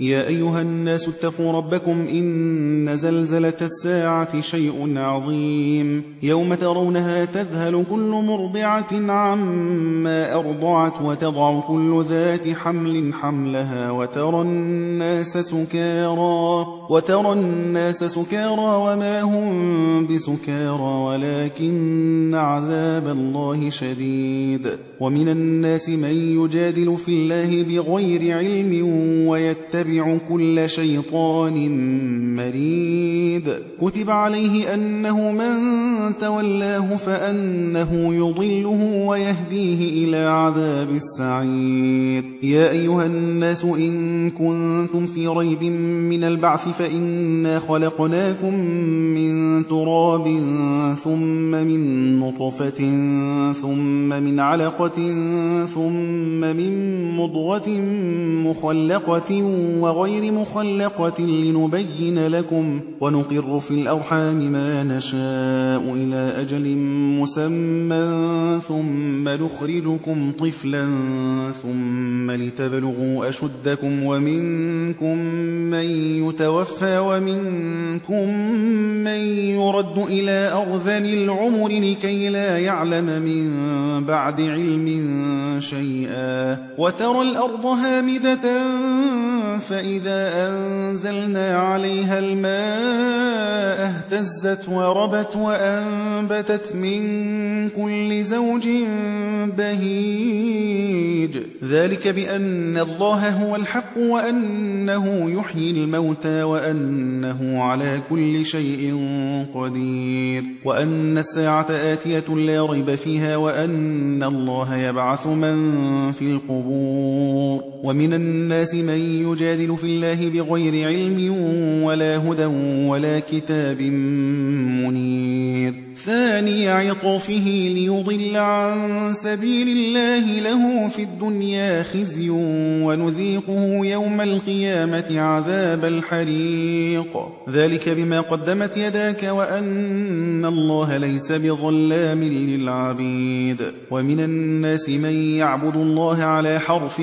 يا أيها الناس اتقوا ربكم إن زلزلة الساعة شيء عظيم. يوم ترونها تذهل كل مرضعة عما أرضعت وتضع كل ذات حمل حملها وترى الناس سكارى. وترى الناس سكارى وما هم بسكارى ولكن عذاب الله شديد. ومن الناس من يجادل في الله بغير علم ويتبع كل شيطان مريد. كتب عليه أنه من تولاه فأنه يضله ويهديه إلى عذاب السعير. يا أيها الناس إن كنتم في ريب من البعث فإنا خلقناكم من تراب ثم من نطفة ثم من علقة ثم من مضغة مخلقة وغير مخلقة لنبين لكم ونقر في الأرحام ما نشاء إلى أجل مسمى ثم نخرجكم طفلا ثم لتبلغوا أشدكم ومنكم من يتوفى ومنكم من يرد إلى أرذل العمر لكي لا يعلم من بعد علم شيئا وترى الأرض هامدة فإذا أنزلنا عليها الماء اهتزت وربت وأنبتت من كل زوج بهيج. ذلك بأن الله هو الحق وأنه يحيي الموتى وأنه على كل شيء قدير. وأن الساعة آتية لا ريب فيها وأن الله يبعث من في القبور. ومن الناس من يجادل في الله بغير علم ولا هدى ولا كتاب منير. ثاني عطفه ليضل عن سبيل الله له في الدنيا خزي ونذيقه يوم القيامة عذاب الحريق. ذلك بما قدمت يداك وأن الله ليس بظلام للعبيد. ومن الناس من يعبد الله على حرف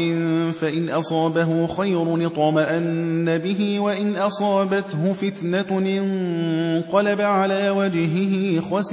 فإن أصابه خير اطمأن به وإن أصابته فتنة انقلب على وجهه خسر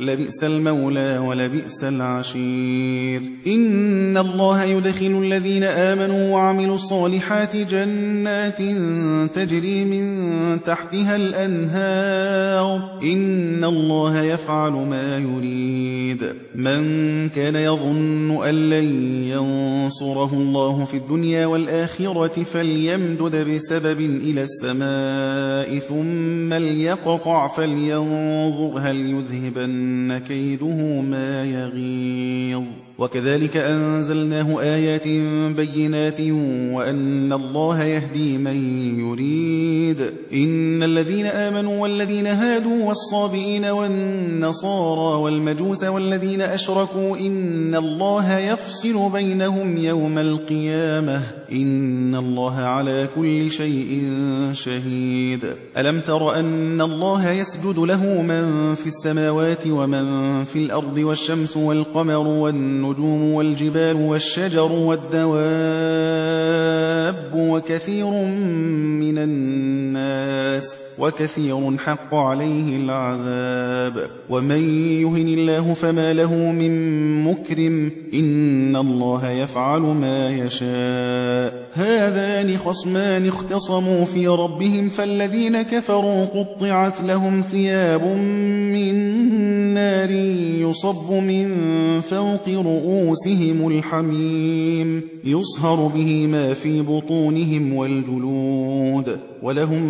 لبئس المولى ولبئس العشير. إن الله يدخل الذين آمنوا وعملوا الصالحات جنات تجري من تحتها الأنهار. إن الله يفعل ما يريد. من كان يظن أن لن ينصره الله في الدنيا والآخرة فليمدد بسبب إلى السماء ثم ليقطع فلينظر هل يذهبن إن كيده ما يغيظ. وكذلك أنزلناه آيات بينات وأن الله يهدي من يريد. إن الذين آمنوا والذين هادوا والصابئين والنصارى والمجوس والذين أشركوا إن الله يفصل بينهم يوم القيامة. إن الله على كل شيء شهيد. ألم تر أن الله يسجد له من في السماوات ومن في الأرض والشمس والقمر والنجوم والجبال والشجر والدواب وكثير من الناس وكثير حق عليه العذاب. ومن يهن الله فما له من مكرم إن الله يفعل ما يشاء. هذان خصمان اختصموا في ربهم فالذين كفروا قطعت لهم ثياب من نار يصب من فوق رؤوسهم الحميم. يصهر به ما في بطونهم والجلود ولهم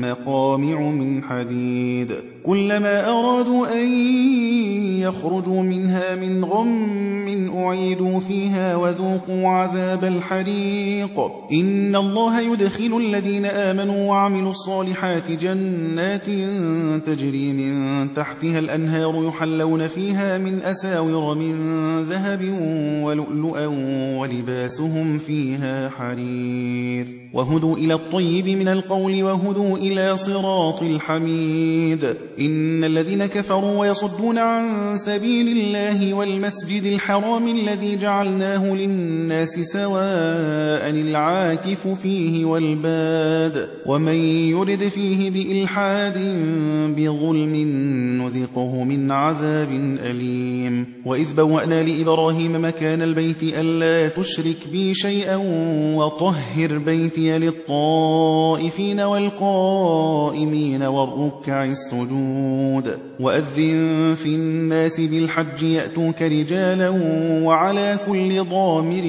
مقامع من حديد. كلما أرادوا أن يخرجوا منها من غم أعيدوا فيها وذوقوا عذاب الحريق. إن الله يدخل الذين آمنوا وعملوا الصالحات جنات تجري من تحتها الأنهار يحلون فيها من أساور من ذهب ولؤلؤا ولباسهم فيها حرير. وهدوا إلى الطيب من القول وهدوا إلى صراط الحميد. إن الذين كفروا ويصدون عن سبيل الله والمسجد الحرام الذي جعلناه للناس سواء العاكف فيه والباد. ومن يرد فيه بإلحاد بظلم نذقه من عذاب أليم. وإذ بوأنا لإبراهيم مكان البيت ألا تشرك بي شيئا وطهر بيتي للطائفين والقائمين والركع السجود وأذن في الناس بالحج يأتوك رجالا وعلى كل ضامر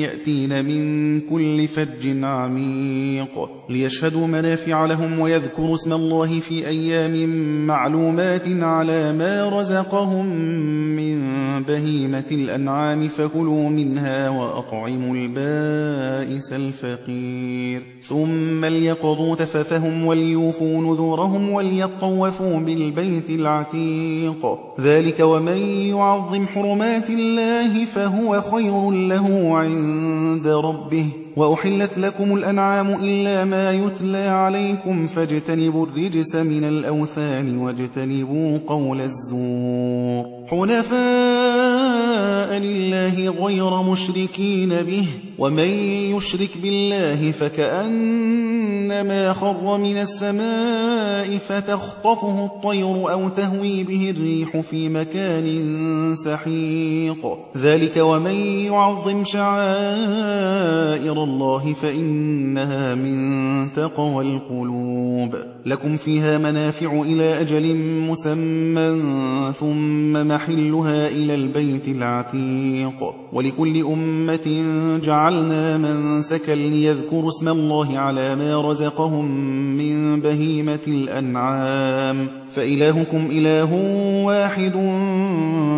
يأتين من كل فج عميق ليشهدوا منافع لهم ويذكروا اسم الله في أيام معلومات على ما رزقهم من بهيمة الأنعام فكلوا منها وأطعموا البائس الفقير. ثم ليقضوا تفثهم وليوفوا نذورهم وليطوفوا بالبيت العتيق. ذلك ومن يعظم حرمات الله فهو خير له عند ربه. وأحلت لكم الأنعام إلا ما يتلى عليكم فاجتنبوا الرجس من الأوثان واجتنبوا قول الزور. حنفاء لله غير مشركين به ومن يشرك بالله فكأنما خر من السماء فتخطفه الطير أو تهوي به الريح في مكان سحيق. ذلك ومن يعظم شعائر الله فإنها من تقوى القلوب. لكم فيها منافع إلى أجل مسمى ثم محلها إلى البيت العتيق. ولكل أمة جعلنا منسكا ليذكروا اسم الله على ما رزقهم من بهيمة الأنعام. فإلهكم إله واحد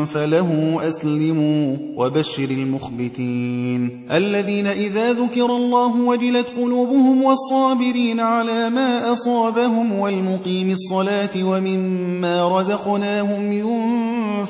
فله أسلموا وبشر المخبتين. الذين إذا ذكر الله وجلت قلوبهم والصابرين على ما أصابهم والمقيم الصلاة ومما رزقناهم ينفقون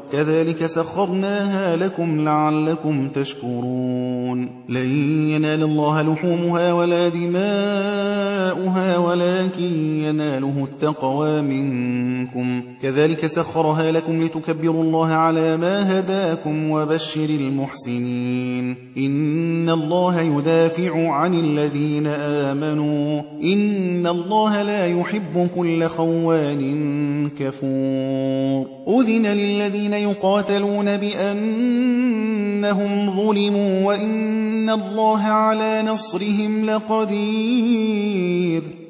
كذلك سخرناها لكم لعلكم تشكرون. لن ينال الله لحومها ولا دماؤها ولكن يناله التقوى منكم. كذلك سخرها لكم لتكبروا الله على ما هداكم وبشر المحسنين. إن الله يدافع عن الذين آمنوا. إن الله لا يحب كل خوان كفور. أذن للذين يقاتلون بأنهم ظلموا وإن الله على نصرهم لقدير.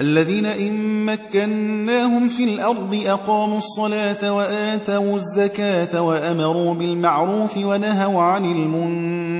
الذين إن مكناهم في الأرض أقاموا الصلاة وآتوا الزكاة وأمروا بالمعروف ونهوا عن المنكر.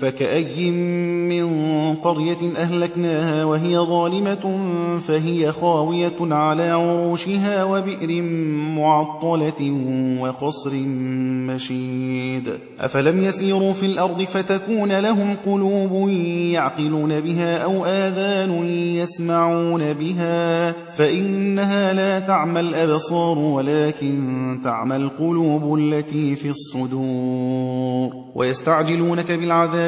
فكأي من قرية أهلكناها وهي ظالمة فهي خاوية على عروشها وبئر معطلة وقصر مشيد أفلم يسيروا في الأرض فتكون لهم قلوب يعقلون بها أو آذان يسمعون بها فإنها لا تعمى الأبصار ولكن تعمى القلوب التي في الصدور ويستعجلونك بالعذاب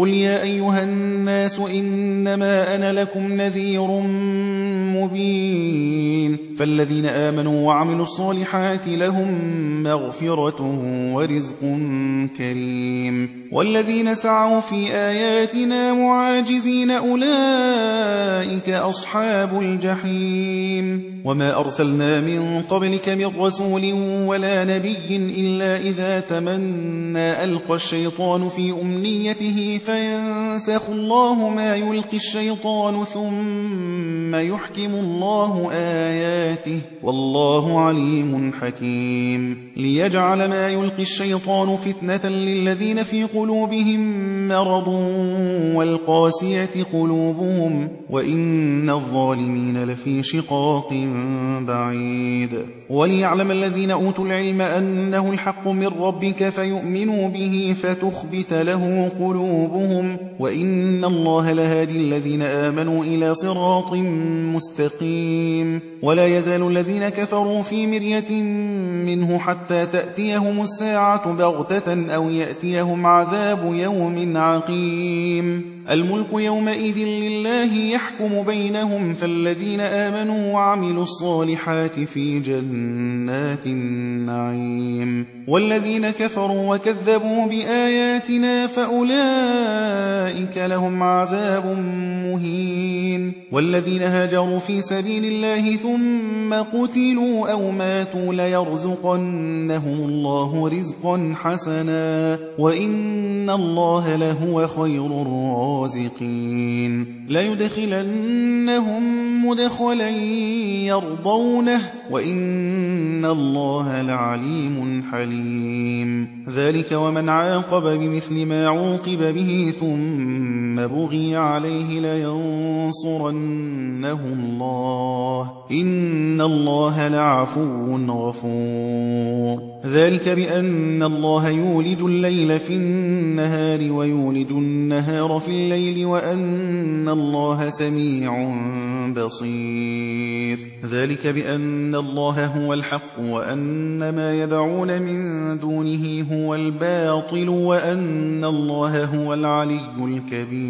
قل يا أيها الناس إنما أنا لكم نذير مبين فالذين آمنوا وعملوا الصالحات لهم مغفرة ورزق كريم والذين سعوا في آياتنا معاجزين أولئك أصحاب الجحيم وما أرسلنا من قبلك من رسول ولا نبي إلا إذا تمنى ألقى الشيطان في أمنيته فينسخ الله ما يلقي الشيطان ثم يحكم الله آياته والله عليم حكيم. ليجعل ما يلقي الشيطان فتنة للذين في قلوبهم مرض والقاسية قلوبهم وإن الظالمين لفي شقاق بعيد. وليعلم الذين أوتوا العلم أنه الحق من ربك فيؤمنوا به فتخبت له قلوبهم وإن الله لهادي الذين آمنوا إلى صراط مستقيم ولا يزال الذين كفروا في مرية منه حتى تأتيهم الساعة بغتة أو يأتيهم عذاب يوم عقيم. الملك يومئذ لله يحكم بينهم فالذين آمنوا وعملوا الصالحات في جنات النعيم. والذين كفروا وكذبوا بآياتنا فأولئك لهم عذاب مهين. والذين هاجروا في سبيل الله ثم قتلوا أو ماتوا ليرزقنهم الله رزقا حسنا وإن الله لهو خير الرازقين ليدخلنهم مدخلا يرضونه وإن الله لعليم حليم ذلك ومن عاقب بمثل ما عوقب به ثم بغي عليه لينصرنه الله إن الله لعفو غفور. ذلك بأن الله يولج الليل في النهار ويولج النهار في الليل وأن الله سميع بصير. ذلك بأن الله هو الحق وأن ما يدعون من دونه هو الباطل وأن الله هو العلي الكبير.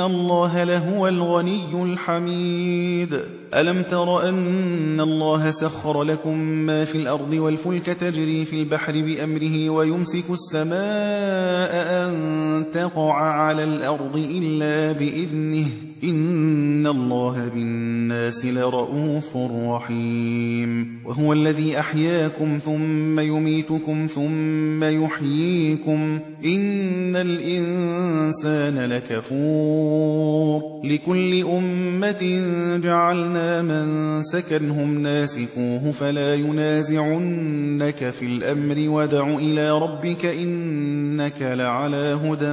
الله لهو الغني الحميد. ألم تر أن الله سخر لكم ما في الأرض والفلك تجري في البحر بأمره ويمسك السماء أن تقع على الأرض إلا بإذنه إن الله بالناس لرؤوف رحيم وهو الذي أحياكم ثم يميتكم ثم يحييكم إن الإنسان لكفور لكل أمة جعلنا من سكنهم ناسكوه فلا ينازعنك في الأمر ودع إلى ربك إنك لعلى هدى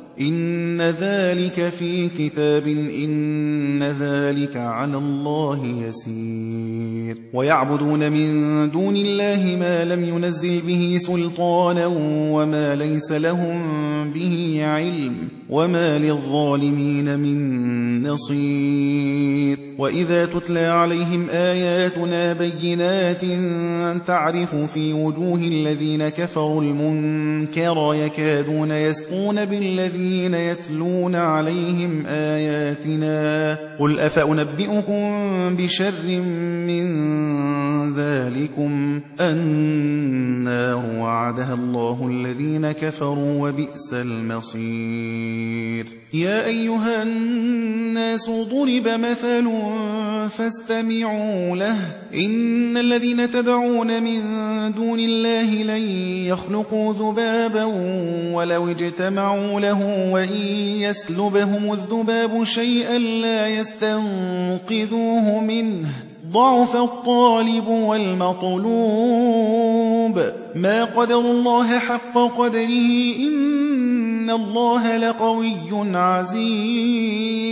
إن ذلك في كتاب إن ذلك على الله يسير. ويعبدون من دون الله ما لم ينزل به سلطانا وما ليس لهم به علم. وما للظالمين من نصير وإذا تتلى عليهم آياتنا بينات تعرف في وجوه الذين كفروا المنكر يكادون يسقون بالذين يتلون عليهم آياتنا قل أفأنبئكم بشر من ذلكم النار وعدها الله الذين كفروا وبئس المصير يا أيها الناس ضرب مثل فاستمعوا له. إن الذين تدعون من دون الله لن يخلقوا ذبابا ولو اجتمعوا له وإن يسلبهم الذباب شيئا لا يستنقذوه منه. ضعف الطالب والمطلوب. ما قدر الله حق قدره إن الله لقوي عزيز